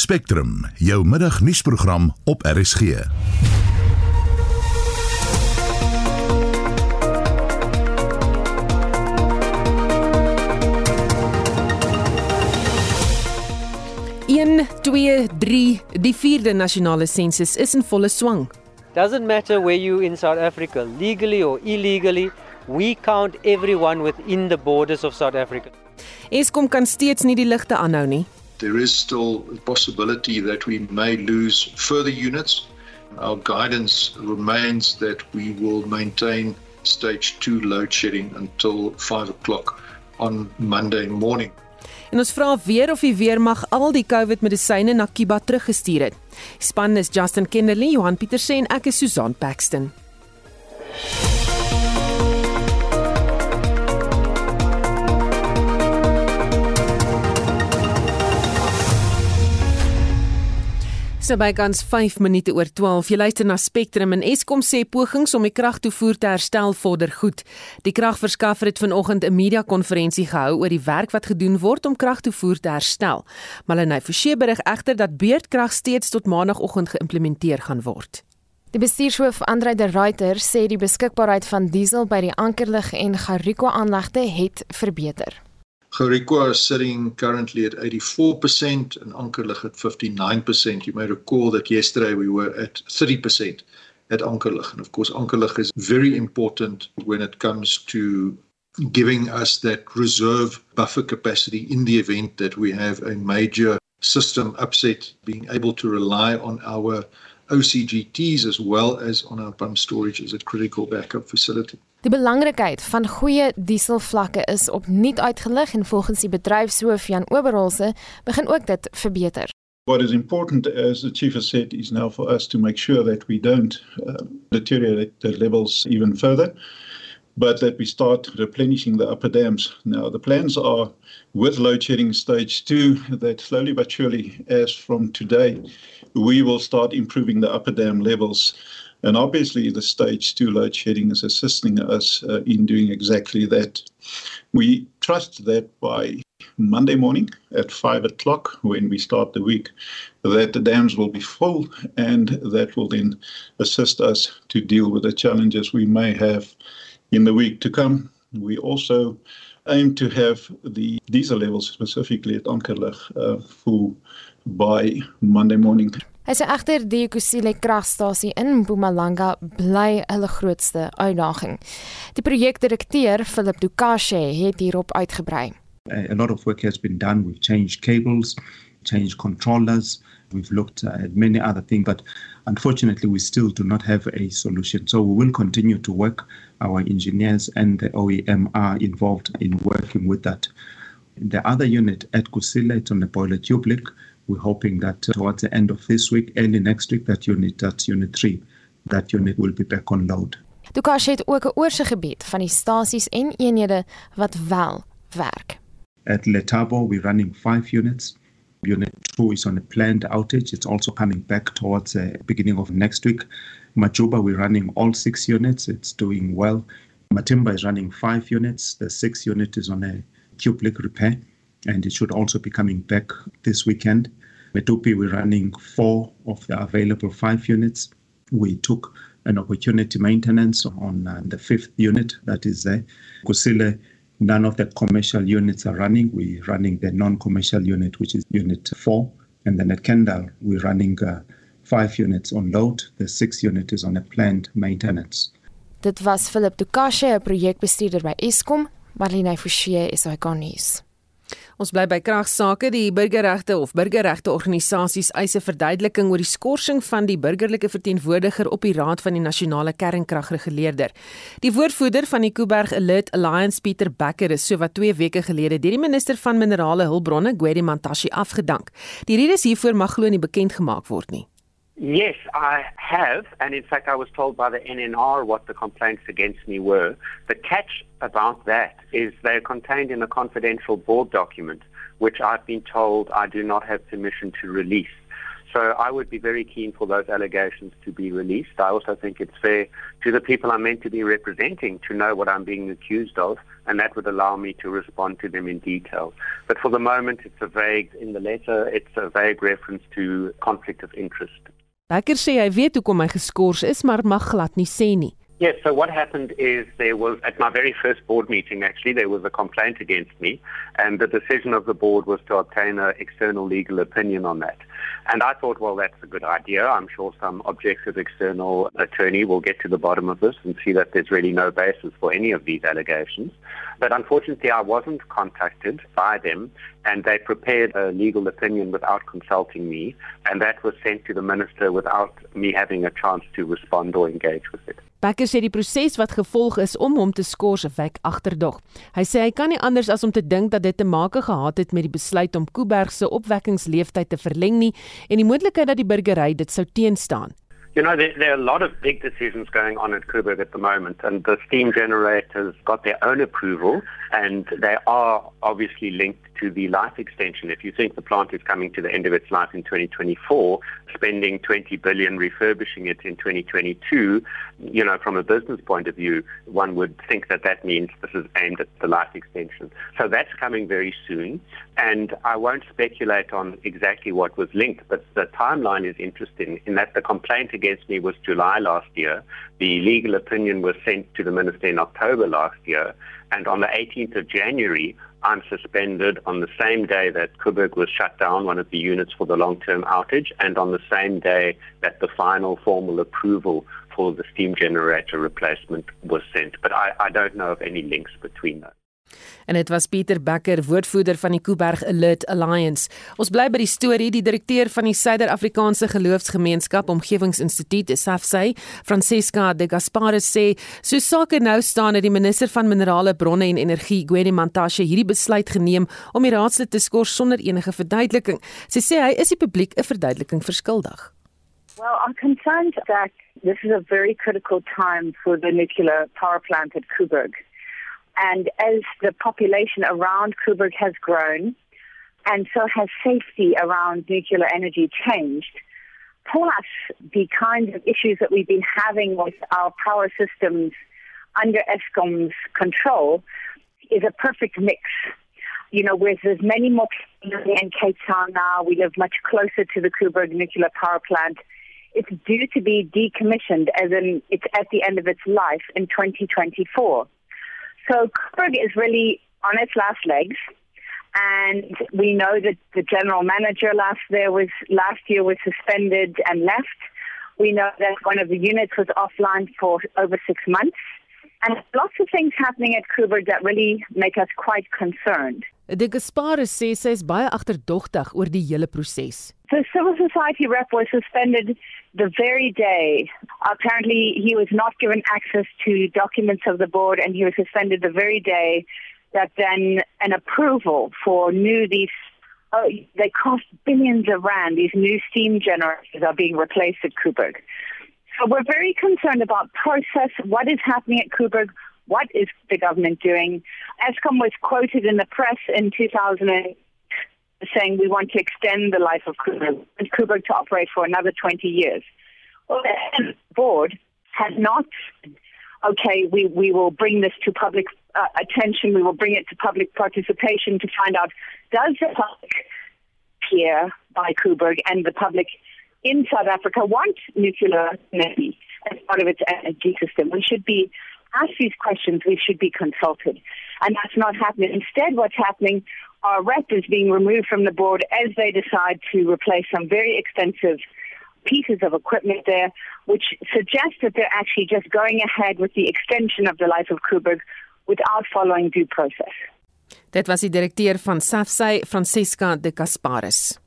Spectrum, jou middagnuusprogram op RSG. Twee, drie, die vierde nasionale sensus is in volle swang. Doesn't matter where you in South Africa, legally or illegally, we count everyone within the borders of South Africa. Eskom kan steeds nie die ligte aanhou nie. There is still a possibility that we may lose further units. Our guidance remains that we will maintain stage 2 load shedding until 5 o'clock on Monday morning. En ons vra weer of die weermag al die COVID-medisyne na Kiba teruggestuur het. Span is Justin Kennerly, Johan Pieterse en ek is Susan Paxton. So bykans 5 minute oor 12. Jy luister na Spectrum en Eskom sê pogings om die kragtoevoer te herstel vorder goed. Die kragverskaffer het vanoggend 'n media-konferensie gehou oor die werk wat gedoen word om kragtoevoer te herstel. Malene Forsie berig egter dat beurtkrag steeds tot maandagooggend geïmplementeer gaan word. Die bestuurshoof Andre de Ruyter sê die beskikbaarheid van diesel by die Ankerlig en Gariko aanlegte het verbeter. Gerikwa is sitting currently at 84% and Ankerlig at 59%. You may recall that yesterday we were at 30% at Ankerlig. And of course, Ankerlig is very important when it comes to giving us that reserve buffer capacity in the event that we have a major system upset, being able to rely on our OCGTs as well as on our pump storage as a critical backup facility. Die belangrikheid van goeie dieselvlakke is opnuut uitgelig en volgens die bedryfshoof Jan Oberholse begin ook dit verbeter. What is important, as the chief has said, is now for us to make sure that we don't uh, deteriorate the levels even further, but that we start replenishing the upper dams. Now, the plans are with load shedding stage two that slowly but surely, as from today, we will start improving the upper dam levels. And obviously, the stage two load shedding is assisting us uh, in doing exactly that. We trust that by Monday morning at five o'clock, when we start the week, that the dams will be full and that will then assist us to deal with the challenges we may have in the week to come. We also aim to have the diesel levels, specifically at Ankerlig, uh, full by Monday morning. Hy sê egter die Kusile kragstasie in Mpumalanga bly hulle grootste uitdaging. Die projekdirekteur Philip Dukashe het hierop uitgebrei. A lot of work has been done. We've changed cables, changed controllers. We've looked at many other things, but unfortunately, we still do not have a solution. So we will continue to work. Our engineers and the OEM are involved in working with that. The other unit at Kusile, it's on the boiler tube leak. We're hoping that towards the end of this week, early next week, that unit, that's unit three, that unit will be back on load. Dukash het ook 'n oorsig gebied van die stasies en eenhede wat wel werk. At Letabo, we're running five units. Unit 2 is on a planned outage. It's also coming back towards the beginning of next week. Majuba, we're running all six units. It's doing well. Matimba is running five units. The sixth unit is on a leak repair, and it should also be coming back this weekend. Metupi, we're running four of the available five units. We took an opportunity maintenance on uh, the fifth unit that is there. Kusile, none of the commercial units are running. We're running the non-commercial unit, which is unit four. And then at Kendall, we're running uh, five units on load. The sixth unit is on a planned maintenance. Dit was Philip Dukashe, 'n projekbestuurder by Eskom, Marlene Forsie is hy kan nuus. Ons bly by kragsake. Die burgerregte of burgerregte organisasies eis 'n verduideliking oor die skorsing van die burgerlike verteenwoordiger op die Raad van die Nasionale Kernkragreguleerder. Die woordvoerder van die Kuiberg Alert Alliance, Pieter Becker, is sowat 2 weke gelede deur die minister van Minerale Hulpbronne, Gwedi Mantashe, afgedank. Die redes hiervoor mag glo nie bekend gemaak word nie. Yes, I have, and in fact, I was told by the NNR what the complaints against me were. The catch about that is they're contained in a confidential board document, which I've been told I do not have permission to release. So I would be very keen for those allegations to be released. I also think it's fair to the people I'm meant to be representing to know what I'm being accused of and that would allow me to respond to them in detail. But for the moment, it's a vague, in the letter, it's a vague reference to conflict of interest. Becker sê hy weet hoekom hy geskort is, maar mag glad nie sê nie. Yes, so what happened is there was, at my very first board meeting actually, there was a complaint against me, and the decision of the board was to obtain an external legal opinion on that. And I thought, well, that's a good idea. I'm sure some objective external attorney will get to the bottom of this and see that there's really no basis for any of these allegations. But unfortunately, I wasn't contacted by them, and they prepared a legal opinion without consulting me, and that was sent to the minister without me having a chance to respond or engage with it. Becker sê die proses wat gevolg is om hom te skors wek agterdog. Hy sê hy kan nie anders as om te dink dat dit te maak gehad het met die besluit om Kuiberg se opwekkingsleeftyd te verleng nie en die moontlikheid dat die burgery dit sou teenstaan. You know, there, there, are a lot of big decisions going on at Kuiberg at the moment, and the steam generators got their own approval, and they are obviously linked to the life extension. If you think the plant is coming to the end of its life in 2024, spending 20 billion refurbishing it in 2022, you know, from a business point of view, one would think that that means this is aimed at the life extension. So that's coming very soon, and I won't speculate on exactly what was linked, but the timeline is interesting in that the complaint against me was July last year. The legal opinion was sent to the minister in October last year, and on the 18th of January, I'm suspended on the same day that Kuberg was shut down, one of the units for the long-term outage, and on the same day that the final formal approval for the steam generator replacement was sent. But I, I don't know of any links between those. En dit was Pieter Becker, woordvoerder van die Kuiberg Alert Alliance. Ons bly by die storie, die direkteur van die Suider-Afrikaanse Geloofsgemeenskap Omgewingsinstituut, SAFSY, Francesca De Gaspare sê, so sake nou staan dat die minister van Minerale Bronne en Energie, Gwede Mantashe, hierdie besluit geneem om die raadslid te skors sonder enige verduideliking. Sy sê hy is die publiek 'n verduideliking verskuldig. Well, I'm concerned that this is a very critical time for the nuclear power plant at Kuiberg. And as the population around Kubrick has grown, and so has safety around nuclear energy changed, plus the kinds of issues that we've been having with our power systems under ESCOM's control is a perfect mix. You know, whereas there's many more people in Cape Town now, we live much closer to the Kuberg nuclear power plant. It's due to be decommissioned, as in it's at the end of its life in 2024. So Coburg is really on its last legs. And we know that the general manager last there was last year was suspended and left. We know that one of the units was offline for over six months. And lots of things happening at Kuber that really make us quite concerned. De Gaspar sê sy is baie agterdogtig oor die hele proses. The civil society rep was suspended the very day. Apparently, he was not given access to documents of the board, and he was suspended the very day that then an approval for new these. Oh, they cost billions of rand. These new steam generators are being replaced at Kuberg. So we're very concerned about process. What is happening at Kuberg? What is the government doing? ESCOM was quoted in the press in 2000 saying we want to extend the life of Kuberg and Kuberg to operate for another 20 years. Well, the board has not, okay, we, we will bring this to public uh, attention, we will bring it to public participation to find out does the public here by Kuberg and the public in South Africa want nuclear energy as part of its energy system? We should be asked these questions, we should be consulted. And that's not happening. Instead, what's happening our rep is being removed from the board as they decide to replace some very expensive pieces of equipment there, which suggests that they're actually just going ahead with the extension of the life of Kuberg without following due process. Dit was die direkteur van SAFSY, Francesca de Casparis.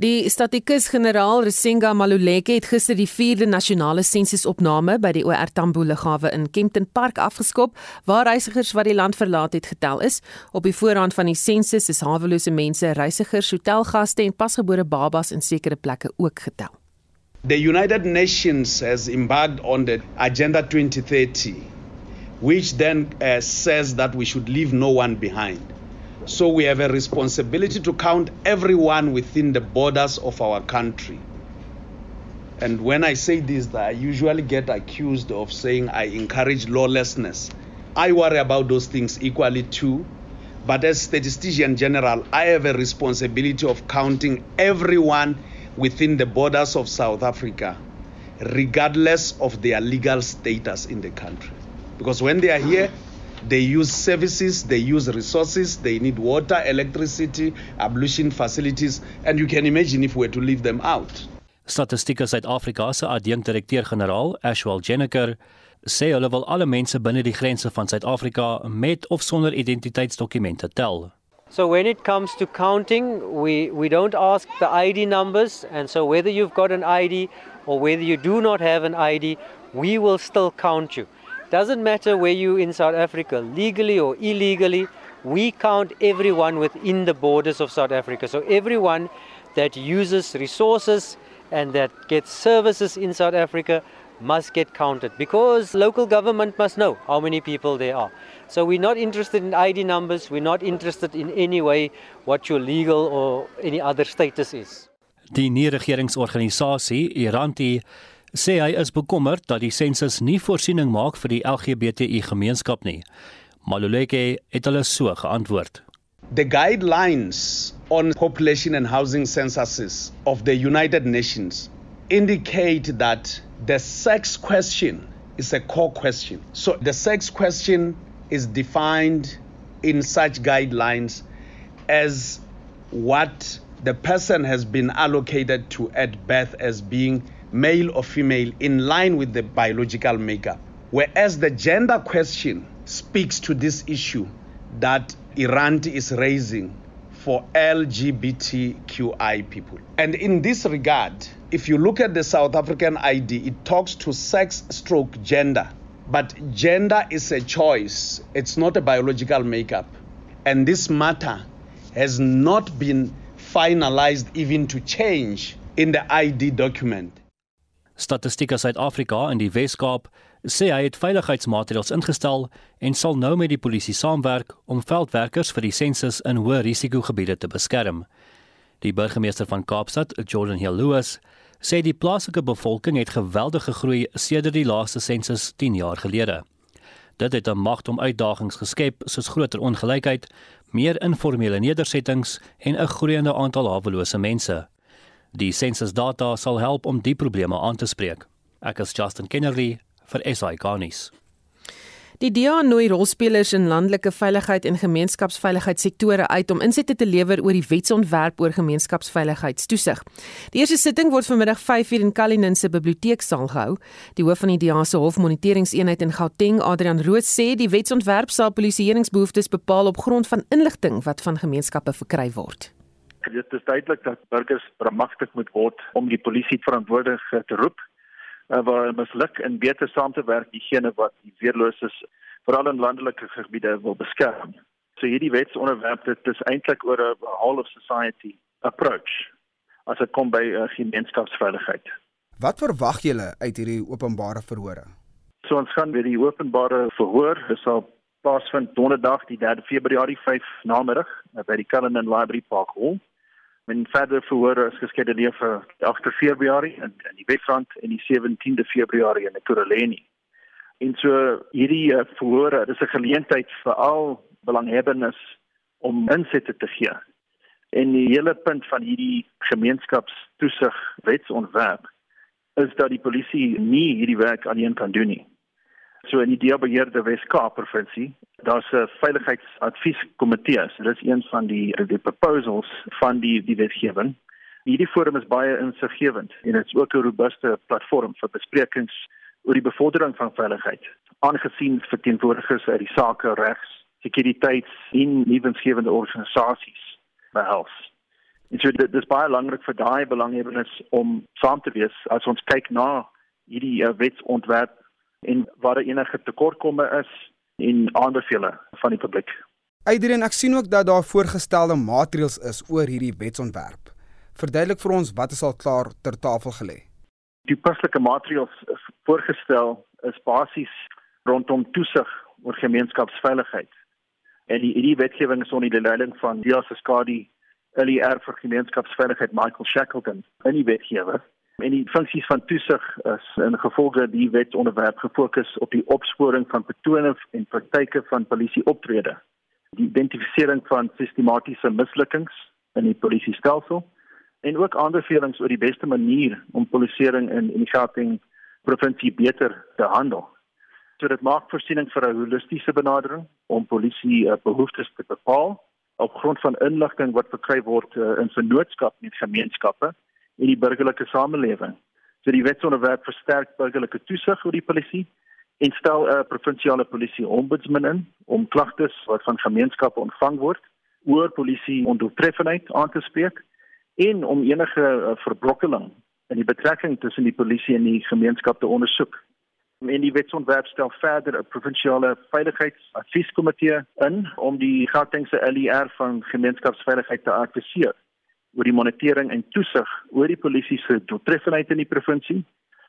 Die statikus-generaal Resenga Maluleke het gister die 4de nasionale sensusopname by die OR Tambo lughawe in Kempton Park afgeskop waar reisigers wat die land verlaat het getel is. Op die voorrand van die sensus is hawelose mense, reisigers, hotelgaste en pasgebore babas in sekere plekke ook getel. The United Nations has embarked on the Agenda 2030 which then uh, says that we should leave no one behind. So we have a responsibility to count everyone within the borders of our country. And when I say this, I usually get accused of saying I encourage lawlessness. I worry about those things equally too. But as statistician general, I have a responsibility of counting everyone within the borders of South Africa, regardless of their legal status in the country. Because when they are here, they use services, they use resources, they need water, electricity, ablution facilities, and you can imagine if we were to leave them out. Statistieke Suid-Afrika se adjunkt-direkteur-generaal, Ashwell Jenneker, sê hulle wil alle mense binne die grense van Suid-Afrika met of sonder identiteitsdokumente tel. So when it comes to counting, we, we don't ask the ID numbers, and so whether you've got an ID or whether you do not have an ID, we will still count you. Doesn't matter where you in South Africa, legally or illegally, we count everyone within the borders of South Africa. So everyone that uses resources and that gets services in South Africa must get counted because local government must know how many people there are. So we're not interested in ID numbers, we're not interested in any way what your legal or any other status is. Die nie-regeringsorganisasie Iranti sê hy is bekommerd dat die sensus nie voorsiening maak vir die LGBTI gemeenskap nie. Maluleke het hulle so geantwoord. The guidelines on population and housing censuses of the United Nations indicate that the sex question is a core question. So the sex question is defined in such guidelines as what the person has been allocated to at birth as being male or female in line with the biological makeup. Whereas the gender question speaks to this issue that Iran is raising for LGBTQI people. And in this regard, if you look at the South African ID, it talks to sex stroke gender. But gender is a choice, it's not a biological makeup. And this matter has not been finalized even to change in the ID document. Statistiek Suid-Afrika in die Wes-Kaap sê hy het veiligheidsmaatreëls ingestel en sal nou met die polisie saamwerk om veldwerkers vir die sensus in hoë risikogebiede te beskerm. Die burgemeester van Kaapstad, Jordan Hill Lewis, sê die plaaslike bevolking het geweldig gegroei sedert die laaste sensus 10 jaar gelede. Dit het 'n magt om uitdagings geskep soos groter ongelykheid, meer informele nedersettings en 'n groeiende aantal hawelose mense. Die sensusdata sal help om die probleme aan te spreek. Ek is Justin Kennedy vir SI Garnis. Die DA nooi rolspelers in landelike veiligheid en gemeenskapsveiligheidssektore uit om insette te lewer oor die wetsontwerp oor gemeenskapsveiligheidstoesig. Die eerste sitting word vanmiddag 5uur in Kalinin se biblioteeksaal gehou. Die hoof van die DA se hofmoniteringseenheid in Gauteng, Adrian Rood, sê die wetsontwerp sal polisieeringsbehoeftes bepaal op grond van inligting wat van gemeenskappe verkry word. Dit is duidelik dat burgers bemagtig moet word om die polisie verantwoordig te roep uh, waar misluk in beter saam te werk diegene wat die weerloses veral in landelike gebiede wil beskerm. So hierdie wetsonderwerp dit is eintlik oor 'n whole of society approach as dit kom by uh, gemeenskapsveiligheid. Wat verwag julle uit hierdie openbare verhore? So ons gaan weer die openbare verhoor, sal plaasvind donderdag die 3 Februarie 5 namiddag by die Cullinan Library Park Hall. Men verder verhore is geskeduleer vir 8 Februarie in, in die Wesrand en die 17de Februarie in Ekurhuleni. En so hierdie uh, verhore, dis 'n geleentheid vir al belanghebbendes om insette te gee. En die hele punt van hierdie gemeenskapstoesig wetsontwerp is dat die polisie nie hierdie werk alleen kan doen nie. So in die deelbeheerde Wes-Kaap provinsie, daar's 'n veiligheidsadvieskomitee. So dit is een van die die proposals van die die wetgewing. Hierdie forum is baie insiggewend en dit is ook 'n robuuste platform vir besprekings oor die bevordering van veiligheid, aangesien verteenwoordigers uit die sake regs, sekuriteits en nuwensgewende organisasies behels. En so dit is baie belangrik vir daai belanghebbendes om saam te wees as ons kyk na hierdie uh, wetsontwerp en waar daar enige tekortkomme is en aanbevele van die publiek. Adrian, ek sien ook dat daar voorgestelde maatreëls is oor hierdie wetsontwerp. Verduidelik vir ons wat is al klaar ter tafel gelê. Die paslike maatreëls voorgestel is basies rondom toesig oor gemeenskapsveiligheid. En die hierdie wetgewing is onder die leiding van Dias Skadi, LER vir gemeenskapsveiligheid Michael Shackleton in die wetgewer. En die funksies van toesig is in gevolge die wetsonderwerp gefokus op die opsporing van patrone en praktyke van polisieoptrede, die identifisering van sistematiese mislukkings in die polisiestelsel en ook aanbevelings oor die beste manier om polisieering in in die Gauteng provinsie beter te handel. So dit maak voorsiening vir 'n holistiese benadering om polisie uh, behoeftes te bepaal op grond van inligting wat verkry word uh, in vennootskap met gemeenskappe en die burgerlike samelewing. So die wetsonderwerp versterk burgerlike toesig oor die polisie en stel 'n uh, provinsiale polisie ombudsman in om klagtes wat van gemeenskappe ontvang word oor polisie ondoeltreffendheid aan te spreek en om enige uh, verbrokkeling in die betrekking tussen die polisie en die gemeenskap te ondersoek. En die wetsontwerp stel verder 'n provinsiale veiligheidsadvieskomitee in om die Gautengse LER van gemeenskapsveiligheid te adviseer oor die monitering en toesig oor die polisie se doeltreffendheid in die provinsie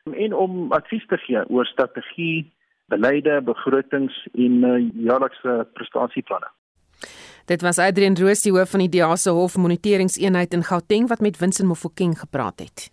en om advies te gee oor strategie, beleide, begrotings en uh, jaarlikse prestasieplanne. Dit was Adrian Roos, die hoof van die DEA se hof moniteringseenheid in Gauteng wat met Winsin Mofokeng gepraat het.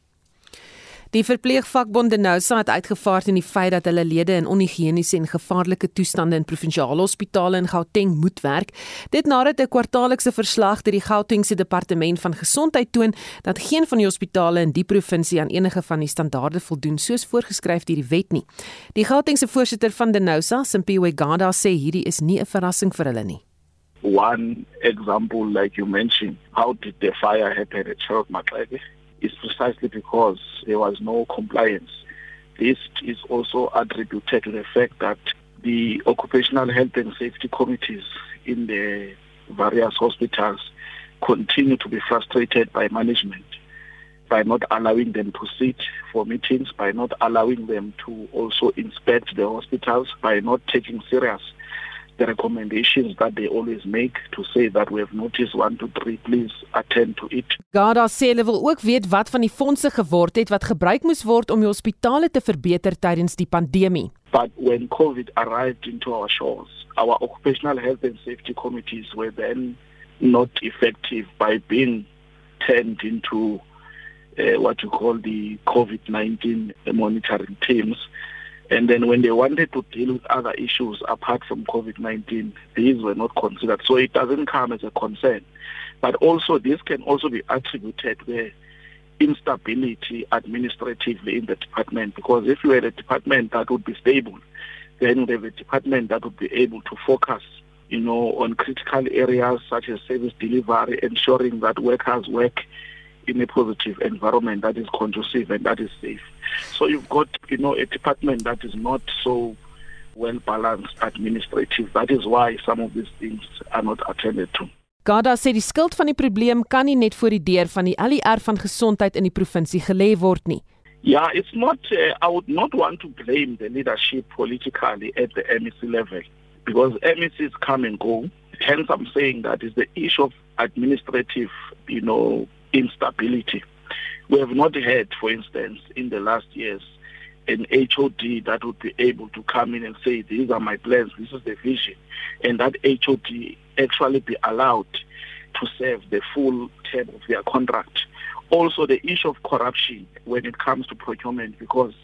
Die verpleegvakbonde Nousa het uitgevaar teen die feit dat hulle lede in onhigiëniese en gevaarlike toestande in provinsiale hospitale in Gauteng moet werk. Dit nadat 'n kwartaallikse verslag deur die Gautengse departement van gesondheid toon dat geen van die hospitale in die provinsie aan enige van die standaarde voldoen soos voorgeskryf deur die wet nie. Die Gautengse voorsitter van die Nousa, Simpiwe Ganda, sê hierdie is nie 'n verrassing vir hulle nie. One example like you mentioned, how did the fire happen at Charlotte Macleod? Is precisely because there was no compliance. This is also attributed to the fact that the occupational health and safety committees in the various hospitals continue to be frustrated by management by not allowing them to sit for meetings, by not allowing them to also inspect the hospitals, by not taking serious the recommendations that they always make to say that we have noticed 1 to 3 please attend to it. Gada sê hulle wil ook weet wat van die fondse geword het wat gebruik moes word om die hospitale te verbeter tydens die pandemie. But when COVID arrived into our shores, our occupational health and safety committees were then not effective by being turned into uh, what you call the COVID-19 monitoring teams. And then when they wanted to deal with other issues apart from COVID-19, these were not considered. So it doesn't come as a concern. But also this can also be attributed where instability administratively in the department because if you had a department that would be stable, then you have a department that would be able to focus you know, on critical areas such as service delivery, ensuring that workers work in a positive environment that is conducive and that is safe. So you've got, you know, a department that is not so well balanced administrative. That is why some of these things are not attended to. Gada sê die skuld van die probleem kan nie net voor die deur van die LER van gesondheid in die provinsie gelê word nie. Yeah, it's not uh, I would not want to blame the leadership politically at the MEC level because MECs come and go. Hence I'm saying that is the issue of administrative, you know, instability. We have not had, for instance, in the last years, an HOD that would be able to come in and say, these are my plans, this is the vision, and that HOD actually be allowed to serve the full term of their contract. Also, the issue of corruption when it comes to procurement, because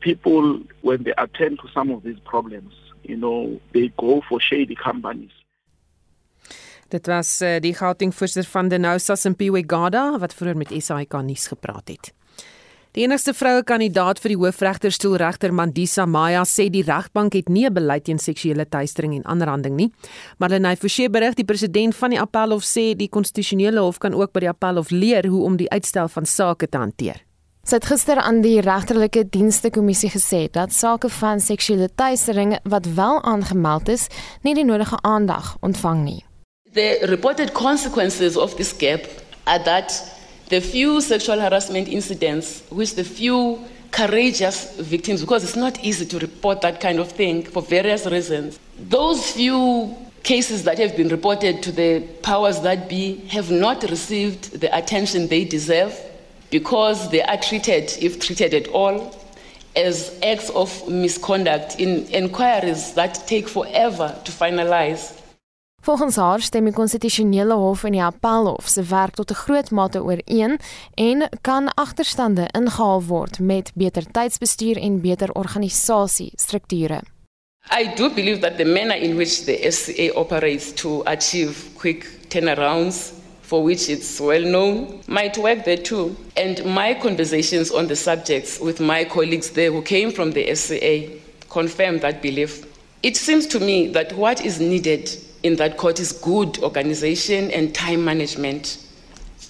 people, when they attend to some of these problems, you know, they go for shady companies. Dit was uh, die Gauteng voorsitter van Denousa Simpiwe Gada wat vroeër met SAK nuus gepraat het. Die enigste vroue kandidaat vir die hoofregterstoel regter Mandisa Maya sê die regbank het nie 'n beleid teen seksuele teistering en aanranding nie. Marlenae Forsie berig die president van die Appelhof sê die konstitusionele hof kan ook by die Appelhof leer hoe om die uitstel van sake te hanteer. Sy het gister aan die regterlike dienste kommissie gesê dat sake van seksuele teistering wat wel aangemeld is, nie die nodige aandag ontvang nie. The reported consequences of this gap are that the few sexual harassment incidents, which the few courageous victims, because it's not easy to report that kind of thing for various reasons, those few cases that have been reported to the powers that be have not received the attention they deserve because they are treated, if treated at all, as acts of misconduct in inquiries that take forever to finalize. Volgens haar stem die konstitusionele hof en die appelhof se werk tot 'n groot mate ooreen en kan agterstande ingehaal word met beter tydsbestuur en beter organisasie strukture. I do believe that the manner in which the SCA operates to achieve quick turnarounds for which it's well known might work there too. And my conversations on the subjects with my colleagues there who came from the SCA confirm that belief. It seems to me that what is needed in that court is good organization and time management,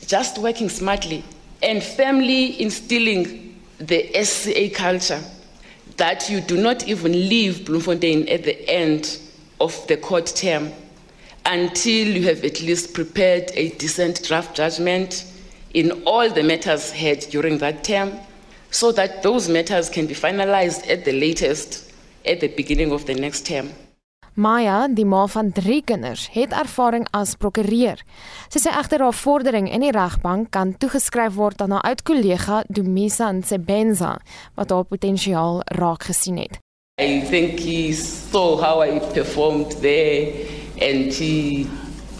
just working smartly, and firmly instilling the SCA culture that you do not even leave Bloemfontein at the end of the court term until you have at least prepared a decent draft judgment in all the matters heard during that term so that those matters can be finalized at the latest at the beginning of the next term. Maya, die ma van 3 kinders, het ervaring as prokureur. Sy sê egter haar vordering in die regbank kan toegeskryf word aan haar oud-kollega Dumisa Nsebenza wat haar potensiaal raak gesien het. I think he saw how I performed there and he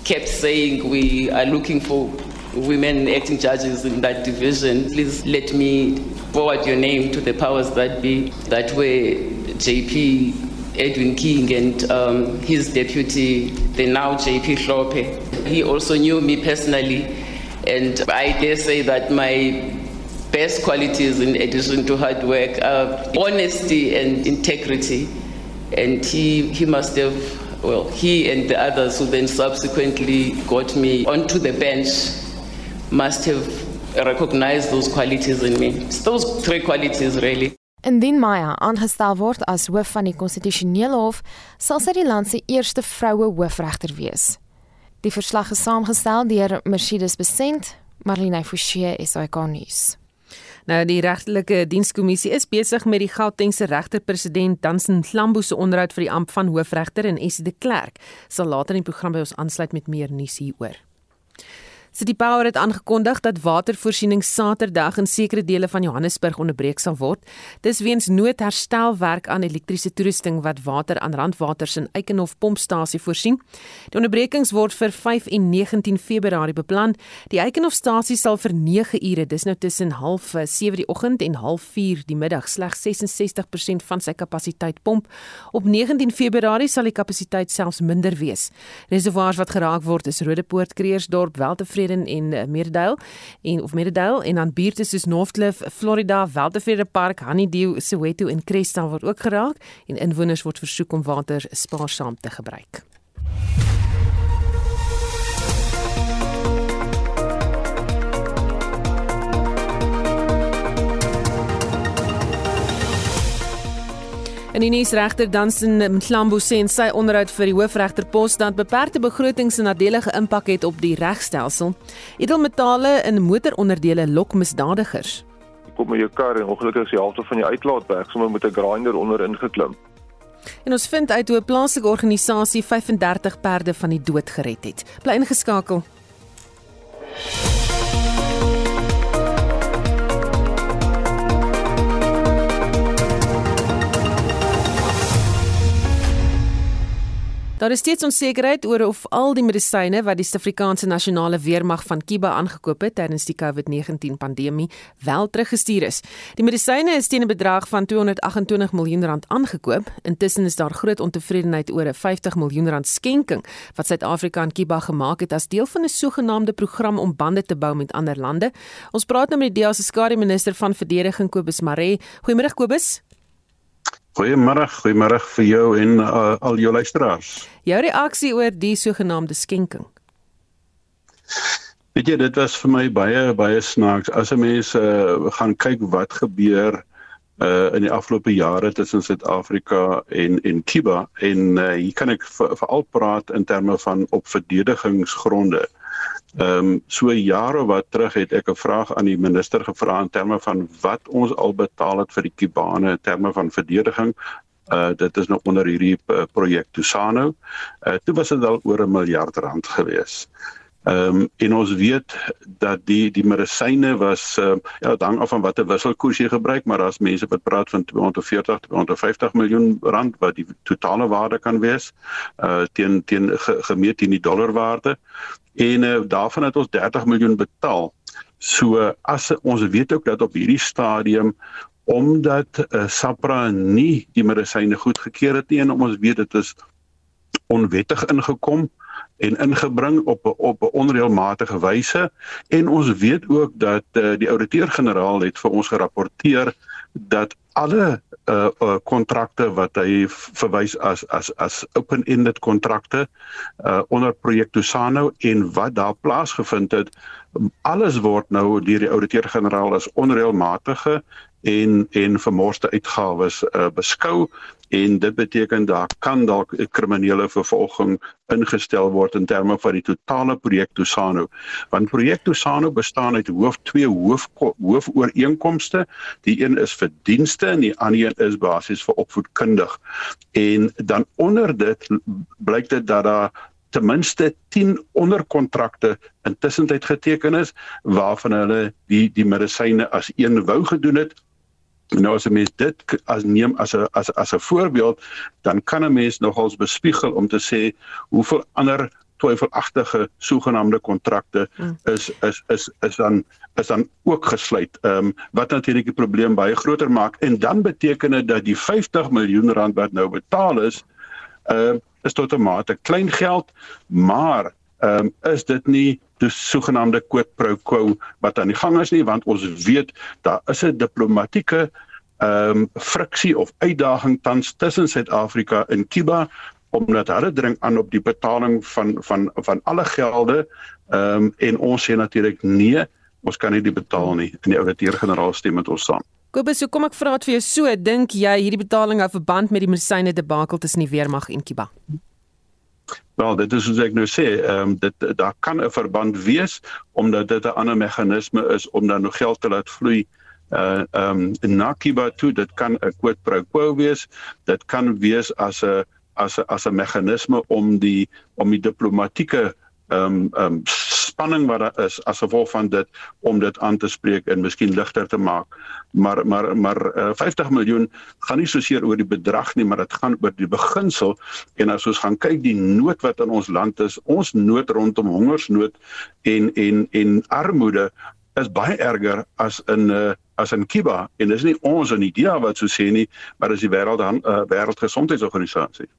kept saying we are looking for women acting judges in that division. Please let me forward your name to the powers that be. That way JP Edwin King and um, his deputy, the now JP Hlope. He also knew me personally, and I dare say that my best qualities, in addition to hard work, are honesty and integrity. And he, he must have, well, he and the others who then subsequently got me onto the bench must have recognized those qualities in me. It's those three qualities, really. Indien Maya aangestel word as hoof van die konstitusionele hof, sal sy die land se eerste vroue hoofregter wees. Die verslag is saamgestel deur Mercedes Besent, Marlene Forsie is ikonies. Nou die regtelike dienskommissie is besig met die Gautengse regter-president Dansen Hlambo se onderhoud vir die amp van hoofregter en Essie de Klerk sal later in die program by ons aansluit met meer nuus hieroor. City Power het aangekondig dat watervoorsiening Saterdag in sekere dele van Johannesburg onderbreek sal word. Dis weens noodherstelwerk aan elektriese toerusting wat water aan Randwaters in Eikenhof pompstasie voorsien. Die onderbrekings word vir 5 en 19 Februarie beplan. Die Eikenhofstasie sal vir 9 ure, dis nou tussen 07:30 die oggend en 04:30 die middag slegs 66% van sy kapasiteit pomp. Op 19 Februarie sal die kapasiteit selfs minder wees. Reservoirs wat geraak word is Rodepoort, Kreersdorp, Weltevrede Vreden en uh, Meredale en of Meredale en dan buurte soos Northcliff, Florida, Weltevrede Park, Honeydew, Soweto en Cresta word ook geraak en inwoners word versoek om water spaarsaam te gebruik. En die nuusregter Dansen Mhlambo sê in sy onderhoud vir die hoofregterpos dat beperkte begrotings 'n nadelige impak het op die regstelsel. Edelmetale in motoronderdele lok misdadigers. Kom met jou kar en ongelukkig is die helfte van die uitlaatberg sommer met 'n grinder onder ingeklim. En ons vind uit hoe 'n plaaslike organisasie 35 perde van die dood gered het. Bly ingeskakel. Daar is steeds onsekerheid oor of al die medisyne wat die Suid-Afrikaanse Nasionale Weermag van Kiba aangekoop het tydens die COVID-19 pandemie wel teruggestuur is. Die medisyne is teen 'n bedrag van 228 miljoen rand aangekoop. Intussen is daar groot ontevredenheid oor 'n 50 miljoen rand skenking wat Suid-Afrika aan Kiba gemaak het as deel van 'n sogenaamde program om bande te bou met ander lande. Ons praat nou met die DEA se skare minister van verdediging Kobus Maree. Goeiemôre Kobus. Goeiemôre, goeiemôre vir jou en uh, al jou luisteraars. Jou reaksie oor die sogenaamde skenking. Weet jy, dit was vir my baie baie snaaks. As 'n mens uh, gaan kyk wat gebeur uh in die afgelope jare tussen Suid-Afrika en en Kuba en uh, hier kan ek veral praat in terme van op verdedigingsgronde. Ehm um, so jare wat terug het ek 'n vraag aan die minister gevra in terme van wat ons al betaal het vir die Kubane in terme van verdediging. Uh dit is nou onder hierdie uh, projek Tusano. Uh toe was dit al oor 'n miljard rand gewees. Ehm um, en ons weet dat die die medisyne was uh, ja, hang af van watter wisselkoers jy gebruik, maar daar's mense wat praat van 240 250 miljoen rand wat die totale waarde kan wees uh teen teen gemeet in die dollarwaarde. En uh, daarvan het ons 30 miljoen betaal. So as ons weet ook dat op hierdie stadium omdat uh, SAPRA nie die medisyne goedgekeur het nie en ons weet dit is onwettig ingekom en ingebring op op 'n onreëlmatige wyse. En ons weet ook dat uh, die ouditeur-generaal het vir ons gerapporteer dat alle kontrakte uh, uh, wat hy verwys as as as open-ended kontrakte uh, onder projek Tusano en wat daar plaasgevind het alles word nou deur die ouditeur-generaal as onreëlmatige en en vermorste uitgawes uh, beskou. En dit beteken daar kan dalk 'n kriminele vervolging ingestel word in terme van die totale projek Tusano want projek Tusano bestaan uit hoof twee hoof hoofooreenkomste. Die een is vir dienste en die ander een is basies vir opvoedkundig. En dan onder dit blyk dit dat daar ten minste 10 onderkontrakte intussen tyd geteken is waarvan hulle die die medisyne as een wou gedoen het Nou as 'n mens dit as neem as 'n as as 'n voorbeeld, dan kan 'n mens nogals bespiegel om te sê hoeveel ander twyfelagtige sogenaamde kontrakte hmm. is is is is dan is dan ook gesluit. Ehm um, wat natuurlik die probleem baie groter maak en dan beteken dit dat die 50 miljoen rand wat nou betaal is, ehm uh, is tot 'n mate klein geld, maar ehm um, is dit nie sogenaamde quid pro quo wat aan die gang is nie want ons weet daar is 'n diplomatieke ehm um, friksie of uitdaging tans tussen Suid-Afrika en Kuba omdat hulle dring aan op die betaling van van van alle gelde ehm um, en ons sê natuurlik nee ons kan nie die betaal nie in die ouditeur-generaal stem met ons saam Kobus, so kom ek vra dit vir jou so, dink jy hierdie betaling hou verband met die medisyne debakel tussen die weermag en Kuba? Wel, dit is soos ek nou sê, ehm um, dit daar kan 'n verband wees omdat dit 'n ander meganisme is om dan nog geld te laat vloei uh ehm um, na Kiba toe. Dit kan 'n quid pro quo wees. Dit kan wees as 'n as 'n as 'n meganisme om die om die diplomatieke ehm um, ehm um, spanning wat daar is as gevolg van dit om dit aan te spreek en miskien ligter te maak. Maar maar maar uh, 50 miljoen gaan nie soseer oor die bedrag nie, maar dit gaan oor die beginsel en as ons gaan kyk die nood wat in ons land is, ons nood rondom hongersnood en en en armoede is baie erger as in uh, as in Kuba en dis nie ons in India wat so sê nie, maar dis die wêreld uh, wêreldgesondheidsorganisasie.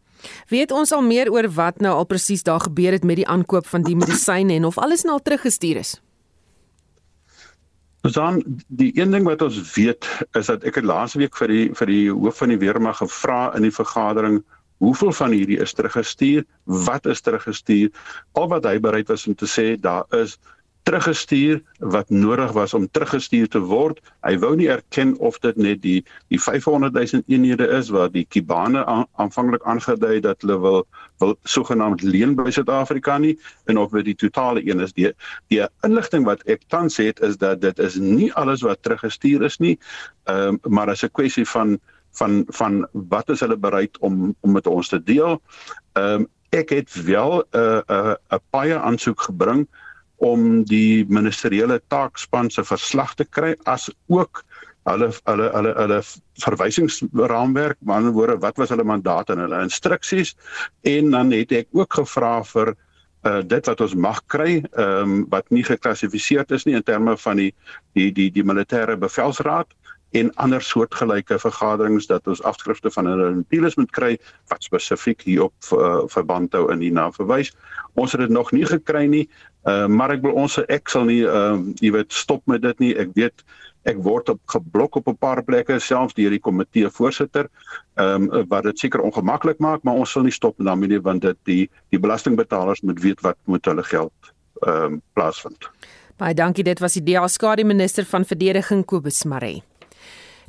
Weet ons al meer oor wat nou al presies daar gebeur het met die aankoop van die medisyne en of alles nou al teruggestuur is? Dan die een ding wat ons weet is dat ek het laasweek vir die vir die hoof van die weermag gevra in die vergadering hoeveel van hierdie is teruggestuur, wat is teruggestuur? Al wat hy bereid was om te sê daar is teruggestuur wat nodig was om teruggestuur te word. Hy wou nie erken of dit net die die 500 000 eenhede is wat die Kibane aanvanklik aangedui dat hulle wil wil sogenaamd leen by Suid-Afrika nie en of dit die totale een is. Die die inligting wat ek tans het is dat dit is nie alles wat teruggestuur is nie. Ehm um, maar as 'n kwessie van van van wat is hulle bereid om om met ons te deel. Ehm um, ek het wel 'n uh, 'n uh, 'n baie aansoek gebring om die ministeriële taakspan se verslag te kry as ook hulle hulle hulle hulle verwysingsraamwerk, maar in woorde wat was hulle mandaat en hulle instruksies en dan het ek ook gevra vir uh dit wat ons mag kry, um, wat nie geklassifiseer is nie in terme van die die die die militêre bevelsraad en ander soortgelyke vergaderings dat ons afskrifte van hulle notules moet kry wat spesifiek hierop uh, verband hou in hierna verwys. Ons het dit nog nie gekry nie, uh, maar ek wil ons ek sal nie uh, jy weet stop met dit nie. Ek weet ek word op geblok op 'n paar plekke selfs deur die komitee voorsitter ehm um, wat dit seker ongemaklik maak, maar ons sal nie stop daarmee nie want dit die die belastingbetalers moet weet wat met hulle geld ehm um, plaasvind. Baie dankie, dit was die DA skade minister van verdediging Kobus Maree.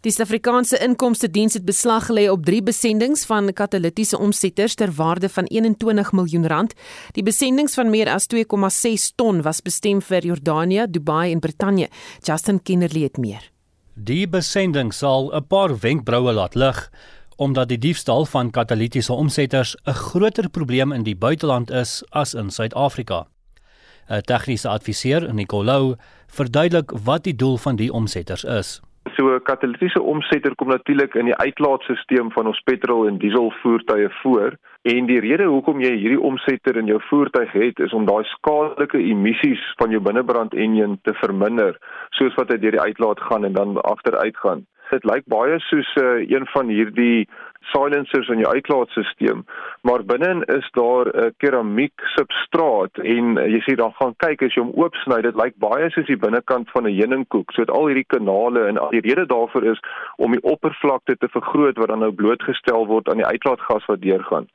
Die Suid-Afrikaanse Inkomste Diens het beslag gelê op 3 besendings van katalitiese omsetters ter waarde van 21 miljoen rand. Die besendings van meer as 2,6 ton was bestem vir Jordanië, Dubai en Brittanje. Justin Kennerly het meer. Die besending sal 'n paar wenkbroue laat lig omdat die diefstal van katalitiese omsetters 'n groter probleem in die buiteland is as in Suid-Afrika. 'n Tegniese adviseur, Nicolou, verduidelik wat die doel van die omsetters is. So 'n katalitiese omsetter kom natuurlik in die uitlaatstelsel van ons petrol en diesel voertuie voor en die rede hoekom jy hierdie omsetter in jou voertuig het is om daai skadelike emissies van jou binnebrand enjin te verminder soos wat dit deur die uitlaat gaan en dan agteruit gaan. Dit lyk baie soos uh, een van hierdie silencers in jou uitlaatstelsel, maar binne is daar 'n keramiek substraat en uh, jy sien dan gaan kyk as jy hom oopsny, dit lyk baie soos die binnekant van 'n heuningkoek. So dit al hierdie kanale en al die rede daarvoor is om die oppervlakte te vergroot wat dan nou blootgestel word aan die uitlaatgas wat deurgaan.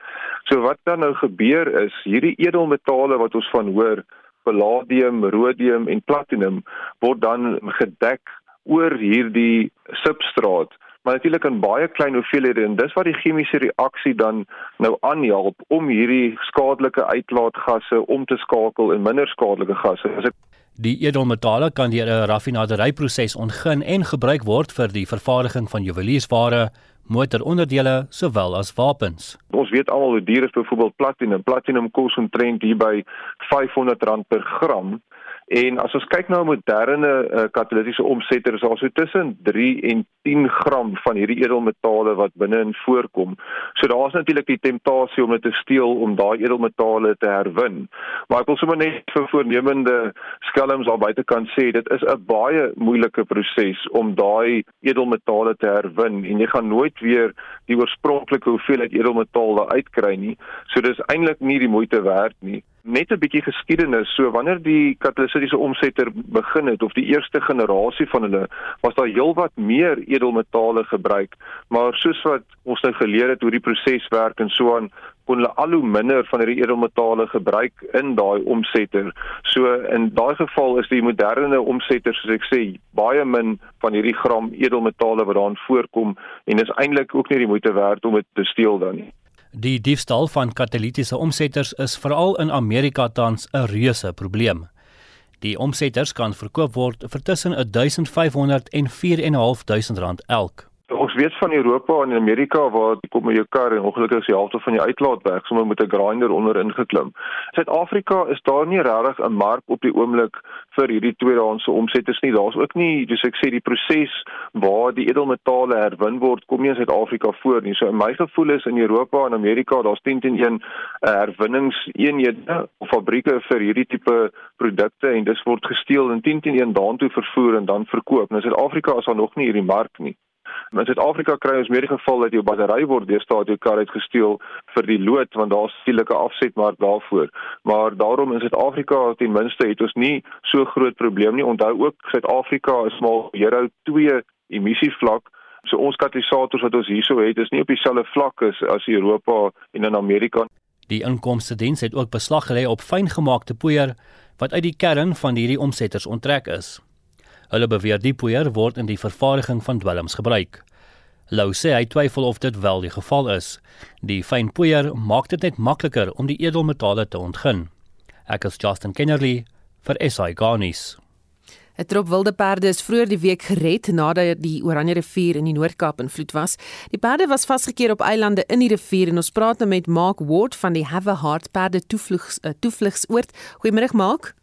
So wat dan nou gebeur is, hierdie edelmetale wat ons van hoor, palladium, rhodium en platinum word dan gedek oor hierdie substraat maar natuurlik in baie klein hoeveelhede en dis wat die chemiese reaksie dan nou aanhelp om hierdie skadelike uitlaatgasse om te skakel in minder skadelike gasse. As ek Die edelmetale kan deur 'n raffinaderryproses ontgin en gebruik word vir die vervaardiging van juweliersware, motoronderdele sowel as wapens. Ons weet almal hoe duur is byvoorbeeld platinum. Platinum kos omtrent hier by R500 per gram. En as ons kyk na 'n moderne uh, katalitiese omsetter, is daar so tussen 3 en 10 gram van hierdie edelmetale wat binne-in voorkom. So daar's natuurlik die temptasie om dit te steel om daai edelmetale te herwin. Maar ek wil sommer net vir voornemende skelms daar buitekant sê, dit is 'n baie moeilike proses om daai edelmetale te herwin en jy gaan nooit weer die oorspronklike hoeveelheid edelmetaal daar uitkry nie. So dis eintlik nie die moeite werd nie net 'n bietjie geskiedenis. So wanneer die katalitiese omsetter begin het of die eerste generasie van hulle, was daar heelwat meer edelmetale gebruik, maar soos wat ons nou geleer het hoe die proses werk en so aan kon hulle al hoe minder van hierdie edelmetale gebruik in daai omsetter. So in daai geval is die moderne omsetter soos ek sê baie min van hierdie gram edelmetale wat daarin voorkom en is eintlik ook nie die moeite werd om dit te steel dan nie. Die diefstal van katalitiese omsetters is veral in Amerika tans 'n reuse probleem. Die omsetters kan verkoop word vir tussen 1500 en 4500 rand elk. Ons weet van Europa en Amerika waar jy kom met jou kar en ongelukkig is die helfte van die uitlaat weg, sommer met 'n grinder onder ingeklim. Suid-Afrika is daar nie regtig 'n mark op die oomblik vir hierdie tweedehandse omsetters nie. Daar's ook nie, soos ek sê, die proses waar die edelmetale herwin word kom nie in Suid-Afrika voor nie. So in my gevoel is in Europa en Amerika daar's 10 teen 1 uh, herwinningseenhede of fabrieke vir hierdie tipe produkte en dis word gesteel en 10 teen 1 daartoe vervoer en dan verkoop. Nou Suid-Afrika is daar nog nie hierdie mark nie. In Suid-Afrika kry ons meer die geval dat jou battery word deesdae uit jou kar uitgesteel vir die lood want daar's stedelike afsetmark daarvoor. Maar daarom in Suid-Afrika ten minste het ons nie so groot probleem nie. Onthou ook Suid-Afrika is maar hierhou 2 emissievlak. So ons katalisators wat ons hierso het is nie op dieselfde vlak as as Europa en in Amerika. Die inkomste diens het ook beslag gelê op fyngemaakte poeier wat uit die kern van hierdie omsetters onttrek is. Hulle beweer die poeier word in die vervaardiging van dwelms gebruik. Lou sê hy twyfel of dit wel die geval is. Die fyn poeier maak dit net makliker om die edelmetale te ontgin. Ek is Justin Kennerly vir SI Garnis. 'n Trop wilde perde is vroeër die week gered nadat die Oranje rivier in die Noord-Kaap in vloed was. Die perde was vasgekeer op eilande in die rivier en ons praat nou met Mark Ward van die Have a Heart Perde Toevlugs uh, Toevlugsoord. Goeiemôre Mark.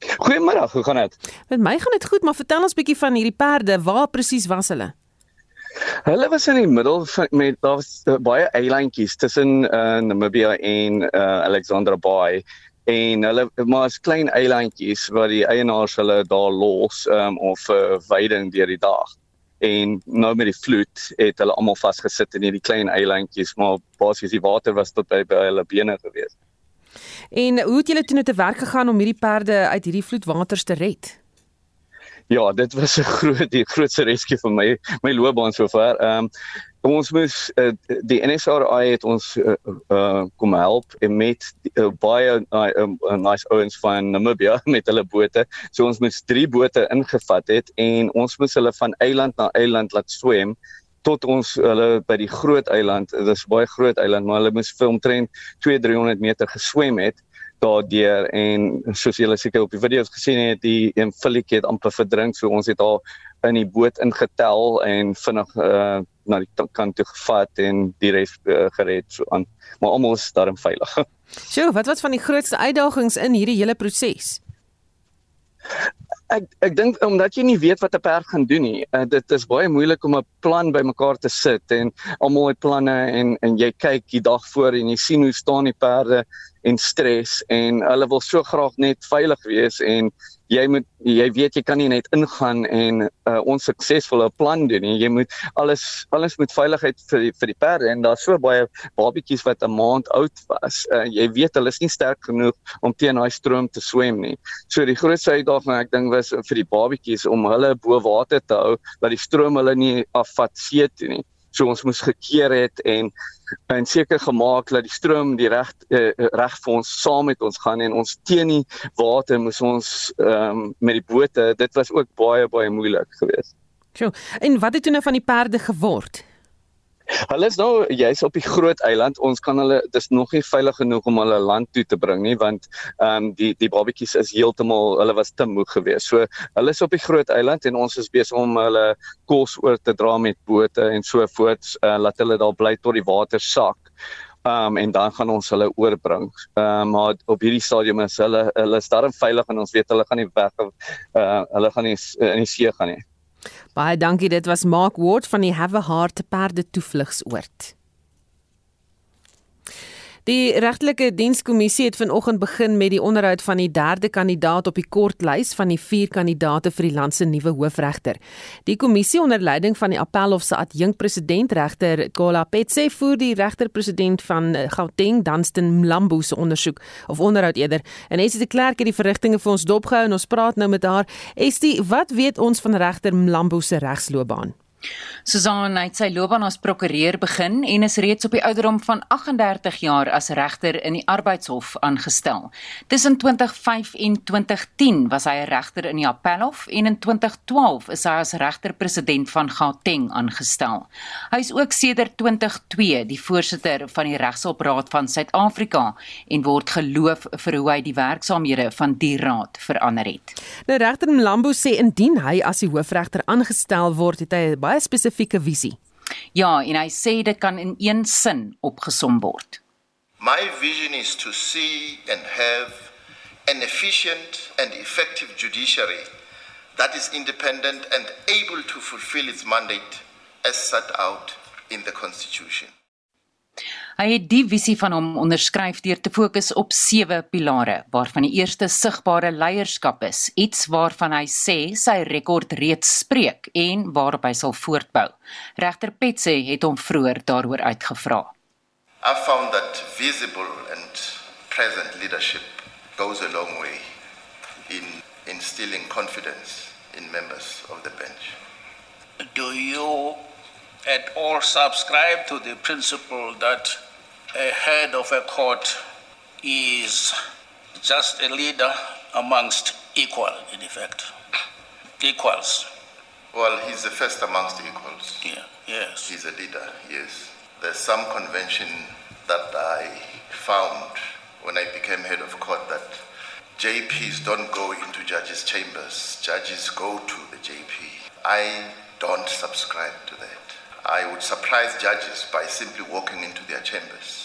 Goeiemôre, hoe gaan dit? Met my gaan dit goed, maar vertel ons bietjie van hierdie perde. Waar presies was hulle? Hulle was in die middel van met daar was uh, baie eilandjies tussen uh, Namibia en uh, Alexandra Bay en hulle maar is klein eilandjies waar die eienaars hulle daar los um, of uh, veiding deur die dag. En nou met die vloed het hulle almal vasgesit in hierdie klein eilandjies, maar basies die water was tot by, by hulle bene gewees. En hoe het julle toe net te werk gegaan om hierdie perde uit hierdie vloedwaters te red? Ja, dit was 'n groot die grootste rescue vir my my loopbaan sover. Ehm um, ons moes uh, die NSRI het ons uh, uh, kom help met uh, baie uh, uh, nice ouens van Namibia met hulle bote. So ons moes drie bote ingevat het en ons moes hulle van eiland na eiland laat swem tot ons hulle by die groot eiland, dit is baie groot eiland, maar hulle moes vir omtrent 2-300 meter geswem het daardeur en soos julle seker op die video's gesien het, die een filletjie het amper verdrink, so ons het haar in die boot ingetel en vinnig uh, na die kant toe gevat en die res uh, gered so aan. Maar almal is daarin veilig. Sjoe, wat wat van die grootste uitdagings in hierdie hele proses? Ek ek dink omdat jy nie weet wat 'n perd gaan doen nie. Uh, dit is baie moeilik om 'n plan bymekaar te sit en almal het planne en en jy kyk die dag voor en jy sien hoe staan die perde en stres en hulle wil so graag net veilig wees en jy moet jy weet jy kan nie net ingaan en 'n uh, onsuksesvolle plan doen nie. Jy moet alles alles met veiligheid vir die, vir die perde en daar's so baie babatjies wat 'n maand oud was. Uh, jy weet hulle is nie sterk genoeg om teen daai stroom te swem nie. So die grootste uitdaging ek dink was vir die babatjies om hulle bo water te hou dat die stroom hulle nie afvat see toe nie. So ons moes gekeer het en en seker gemaak dat die stroom die reg uh, reg vir ons saam met ons gaan en ons teen die water moes ons um, met die bote dit was ook baie baie moeilik geweest. Sjoe, en wat het toe nou van die perde geword? Hulle is nou jy's op die groot eiland. Ons kan hulle dis nog nie veilig genoeg om hulle land toe te bring nie want ehm um, die die babatjies is heeltemal hulle was te moeg geweest. So hulle is op die groot eiland en ons is besig om hulle kos oor te dra met bote en so voort uh, laat hulle daar bly tot die water sak. Ehm um, en dan gaan ons hulle oorbring. Ehm um, maar op hierdie stadium is hulle hulle is darm veilig en ons weet hulle gaan nie weg uh, hulle gaan nie uh, in die see gaan nie. Baie dankie, dit was Mark Ward van die Have a Heart perde toevlugsoord. Die regtelike dienskommissie het vanoggend begin met die onderhoud van die derde kandidaat op die kortlys van die vier kandidaate vir die land se nuwe hoofregter. Die kommissie onder leiding van die Appelhof se adjunkpresident regter Kola Petse voer die regterpresident van Gauteng Danstan Mlambo se ondersoek of onderhoud eerder. En Esie de Klerk het die verrigtinge vir ons dopgehou en ons praat nou met haar. Esie, wat weet ons van regter Mlambo se regsloopbaan? Susan het sy loopbaan as prokureur begin en is reeds op die ouderdom van 38 jaar as regter in die Arbeidshof aangestel. Tussen 2005 en 2010 was hy 'n regter in die Appelhof en in 2012 is hy as regter-president van Gauteng aangestel. Hy is ook sedert 2002 die voorsitter van die Regshulpraad van Suid-Afrika en word geloof vir hoe hy die werksaamhede van die raad verander het. Nou regter Mlambo sê indien hy as die hoofregter aangestel word, het hy 'n baie spesifieke visie. Ja, en hy sê dit kan in een sin opgesom word. My vision is to see and have an efficient and effective judiciary that is independent and able to fulfill its mandate as set out in the constitution. Hy het die visie van hom onderskryf deur te fokus op sewe pilare, waarvan die eerste sigbare leierskap is, iets waarvan hy sê sy rekord reeds spreek en waarop hy sal voortbou. Regter Petse het hom vroeër daaroor uitgevra. I found that visible and present leadership goes a long way in instilling confidence in members of the bench. Do you at all subscribe to the principle that a head of a court is just a leader amongst equal, in effect. Equals. Well, he's the first amongst equals. Yeah, yes. He's a leader, yes. There's some convention that I found when I became head of court that JPs don't go into judges' chambers, judges go to the JP. I don't subscribe to that. I would surprise judges by simply walking into their chambers.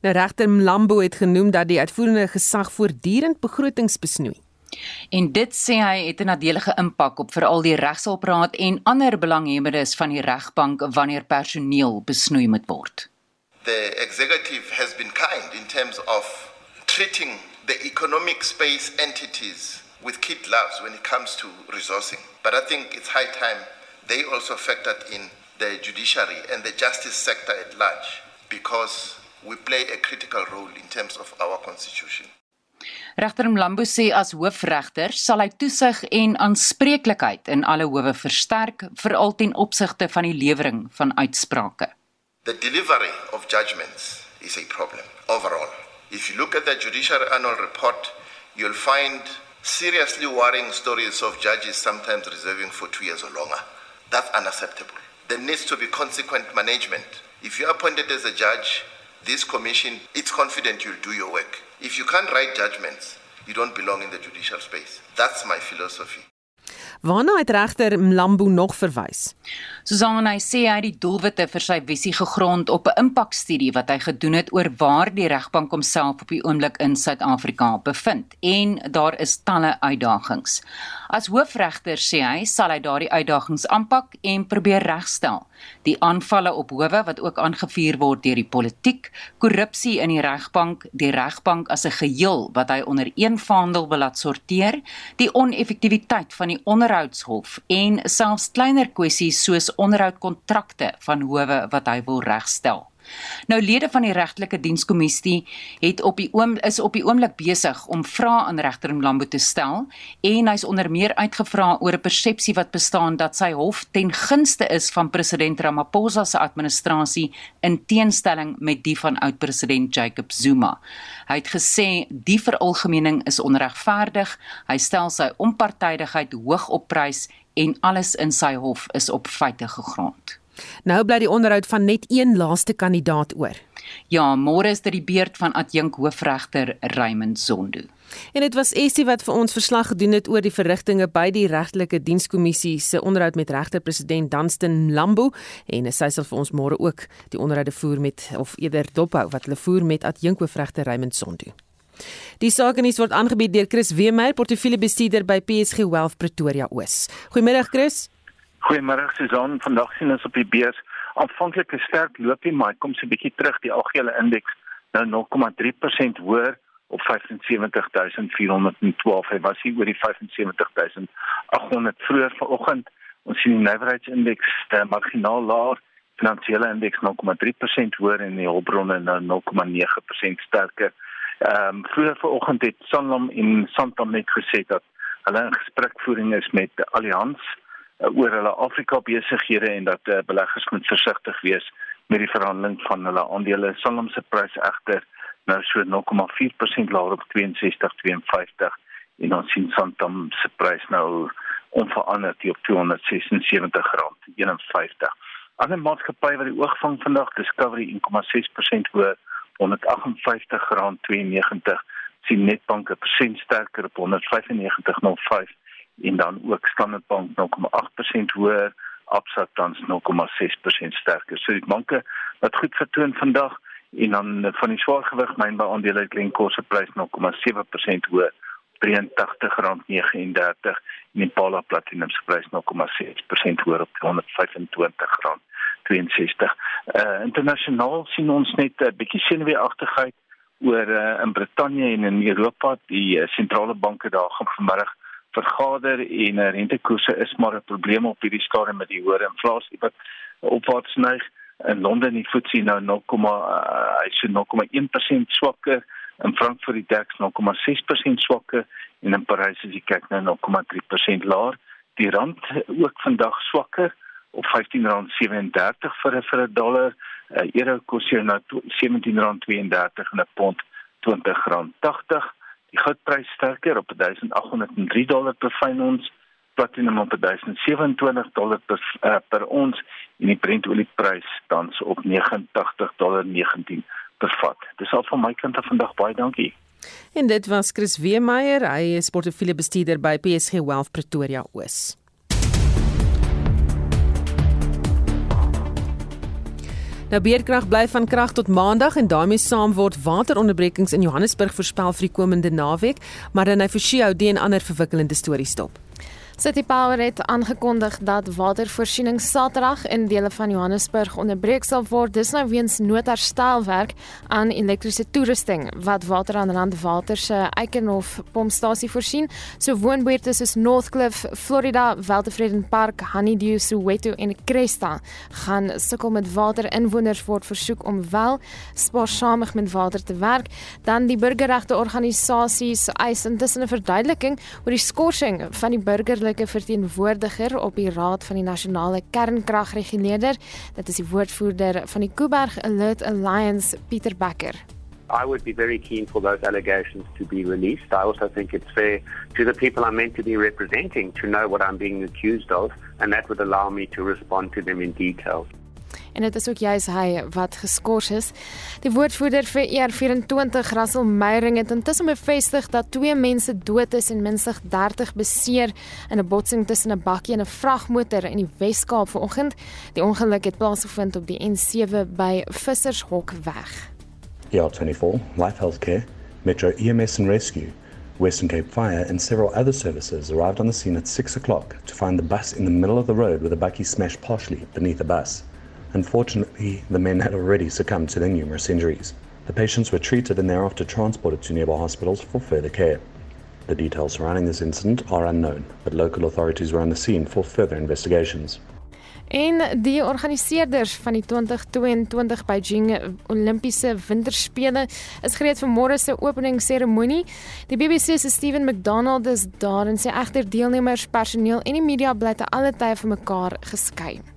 Nou regter Mlambo het genoem dat die uitvoerende gesag voortdurend begrotings besnoei. En dit sê hy het 'n nadelige impak op veral die regshulpraad en ander belanghebbendes van die regbank wanneer personeel besnoei moet word. The executive has been kind in terms of treating the economic space entities with kid gloves when it comes to resourcing. But I think it's high time they also factored in the judiciary and the justice sector at large because we play a critical role in terms of our constitution. Regter Mlambo sê as hoofregter sal hy toesig en aanspreeklikheid in alle howe versterk veral ten opsigte van die lewering van uitsprake. The delivery of judgments is a problem overall. If you look at the judiciary annual report, you'll find seriously worrying stories of judges sometimes reserving for 2 years or longer. That's unacceptable. There needs to be consequent management. If you're appointed as a judge, this commission it's confident you'll do your work. If you can't write judgments, you don't belong in the judicial space. That's my philosophy. Waarna het regter Mlambo nog verwys? Susan hy sê hy het die doelwitte vir sy visie gegrond op 'n impakstudie wat hy gedoen het oor waar die regbank homself op die oomblik in Suid-Afrika bevind en daar is talle uitdagings. As hoofregter sê hy sal hy daardie uitdagings aanpak en probeer regstel. Die aanvalle op howe wat ook aangevuur word deur die politiek, korrupsie in die regbank, die regbank as 'n geheel wat hy onder een vaandel wil laat sorteer, die oneffektiwiteit van die onderhoudshof en selfs kleiner kwessies soos onderhoudkontrakte van howe wat hy wil regstel. Nou lede van die regtelike dienskommissie het op die oom is op die oomblik besig om vrae aan regter Mlambo te stel en hy's onder meer uitgevra oor 'n persepsie wat bestaan dat sy hof ten gunste is van president Ramaphosa se administrasie in teenstelling met die van oud-president Jacob Zuma. Hy het gesê die veralgemening is onregverdig. Hy stel sy onpartydigheid hoog op prys en alles in sy hof is op feite gegrond. Nou bly die onderhoud van net een laaste kandidaat oor. Ja, môre is dit die beurt van adjunk hoofregter Raymond Zondo. En dit was Essie wat vir ons verslag gedoen het oor die verrigtinge by die regtelike dienskommissie se onderhoud met regter president Danstan Lambo en sy sal vir ons môre ook die onderhoude voer met of eerder dophou wat hulle voer met adjunk hoofregter Raymond Zondo. Die sakenis word aangebied deur Chris Weemeyer, portefeuljebestuurder by PSG Wealth Pretoria Oos. Goeiemiddag Chris. Goeiemôre Susan, vandag sien ons op die beurs aanvanklik 'n sterk loopie, maar kom so 'n bietjie terug die algehele indeks nou 0,3% hoër op 75412. Hy was hier oor die 75800 vroeër vanoggend. Ons sien die nywerheidsindeks uh, marginaal laer, finansiële indeks 0,3% hoër en die hulpbronne nou 0,9% sterker. Ehm um, vroeër vanoggend het Sanlam en Santam net gesê dat hulle in gesprekvoering is met Allianz oor hulle Afrika besighede en dat uh, beleggers moet versigtig wees met die verhandeling van hulle aandele. Sanlam se prys egter nou so 0,4% laer op 62.52 en ons sien Santam se prys nou onveranderd op 276 rand 51. Ander maatskappye wat die oog vang vandag, Discovery 1,6% hoër 158 rand 92 sien Netbank 'n persent sterker op 195.05 en dan ook Standard Bank 0,8% hoër, Absa tans 0,6% sterker. So die banke wat goed vertoon vandag en dan van die swaargewig mynbeaandele Glencore se prys 0,7% hoër. R83.39 en die Pala Platinum se prys 0,6% hoër op R125. 62. Uh internasionaal sien ons net 'n uh, bietjie senuweeagtigheid oor uh, in Brittanje en in Europa die uh, sentrale banke daar gaan vanmiddag vergader en uh, rentekoerse is maar 'n probleem op hierdie stadium met die hoë inflasie wat opwaarts neig. In Londen die FTSE nou 0, uh, hy sê 0,1% swakker, in Frankfurt die DAX 0,6% swakker en in Parys is die kyk nou 0,3% laer. Die rand ook vandag swakker op R15.37 vir 'n vir 'n dollar. uh, Euro kos hier nou R17.32 en 'n pond R20.80. Die goudprys sterker op 1803 dollar per fyn ons, platinum op 1027 dollar per uh, per ons en die Brent olieprys tans op 89 dollar 19 per vat. Dis al van my kant af vandag baie dankie. En dit was Chris Weemeyer, hy is portefeuljebestuurder by PSG Wealth Pretoria Oos. Nou beerkrag bly van krag tot maandag en daarmee saam word wateronderbrekings in Johannesburg voorspel vir die komende naweek, maar dan hy vir Shio die en ander verwikkelende stories stop. City Power het aangekondig dat watervoorsiening Saterdag in dele van Johannesburg onderbreek sal word. Dis nou weens noodherstelwerk aan elektriese toerusting wat water aan Rand Water se Eikenhof pompstasie voorsien. So woonbuurte soos Northcliff, Florida, Weltevreden Park, Honeydew, Soweto en Cresta gaan sukkel met water. Inwoners word versoek om wel spaarsamig met water te werk. Dan die burgerregte organisasies eis intussen 'n verduideliking oor die skorsing van die burger burgerlike verteenwoordiger op die Raad van die Nasionale Kernkragreguleerder. Dit is die woordvoerder van die Kuiberg Alert Alliance, Pieter Becker. I would be very keen for those allegations to be released. I also think it's fair to the people I'm meant to be representing to know what I'm being accused of, and that would allow me to respond to them in detail. En dit is ook juis hy wat geskort is. Die woordvoerder vir ER24, Russell Meyering, het intussen bevestig dat twee mense dood is en minstens 30 beseer in 'n botsing tussen 'n bakkie en 'n vragmotor in die Wes-Kaap vanoggend. Die ongeluk het plaasgevind op die N7 by Vissershok weg. ER24, Life Healthcare, Metro EMS and Rescue Western Cape Fire and several other services arrived on the scene at 6 o'clock to find the bus in the middle of the road with a bakkie smashed partially beneath the bus. Unfortunately, the men had already succumbed to their numerous injuries. The patients were treated and thereafter transported to nearby hospitals for further care. The details surrounding this incident are unknown, but local authorities were on the scene for further investigations. En die organiseerders van die 2022 Beijing Olimpiese Winterspele is gereed vir môre se openingsseremonie. Die BBC se Steven McDonald is daar en sê egter deelnemers, personeel en die media bly te alle tye van mekaar geskei.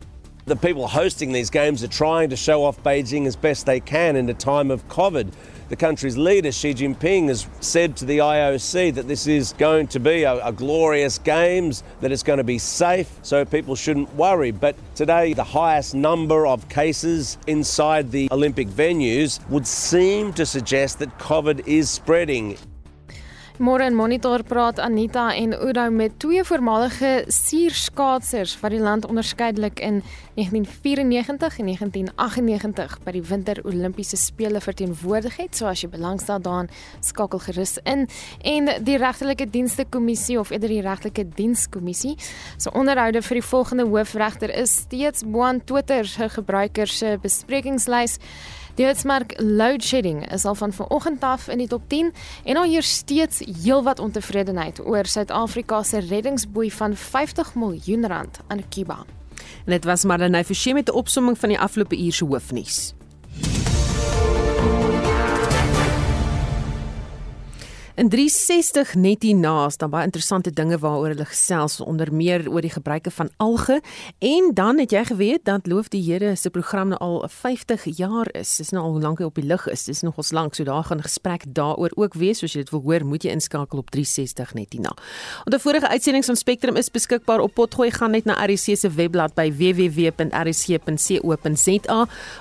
The people hosting these games are trying to show off Beijing as best they can in a time of COVID. The country's leader, Xi Jinping, has said to the IOC that this is going to be a, a, glorious games, that it's going to be safe, so people shouldn't worry. But today, the highest number of cases inside the Olympic venues would seem to suggest that COVID is spreading. Môre in Monitor praat Anita en Udo met twee voormalige suurskaatsers wat die land onderskeidelik in 1994 en 1998 by die Winter Olimpiese spele verteenwoordig het. So as jy belangstel daaraan, skakel gerus in. En die regtelike dienste kommissie of eerder die regtelike dienskommissie, so onderhoude vir die volgende hoofregter is steeds bo aan Twitter se gebruikers se besprekingslys. Die Hitsmark load shedding is al van vanoggend af in die top 10 en al hier steeds heelwat ontevredenheid oor Suid-Afrika se reddingsboei van 50 miljoen rand aan Kuba. En dit was Marlenae Forsie met 'n opsomming van die afgelope uur se hoofnuus. In 360 net hierna staan baie interessante dinge waaroor hulle gesels onder meer oor die gebruike van alge en dan het jy geweet dat Loof die Here se program nou al 50 jaar is. Dis nou al hoe lank hy op die lug is. Dis nogals lank. So daar gaan gesprek daaroor ook wees. Soos jy dit wil hoor, moet jy inskakel op 360 net hierna. Onder vorige uitsendings van Spectrum is beskikbaar op potgooi gaan net na RC se webblad by www.rc.co.za.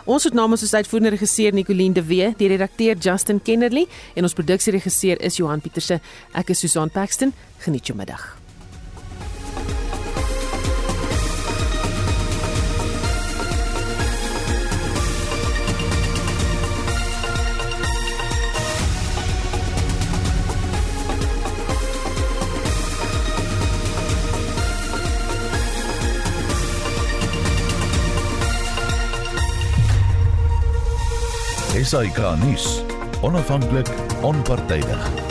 Ons het namens ons uitvoerende regisseur Nicoline de Wee, die redakteur Justin Kennerly en ons produksieregisseur is Johan Pieterse. Ek is Susan Paxton. Geniet jou middag. SAK nuus. Onafhanklik, onpartydig.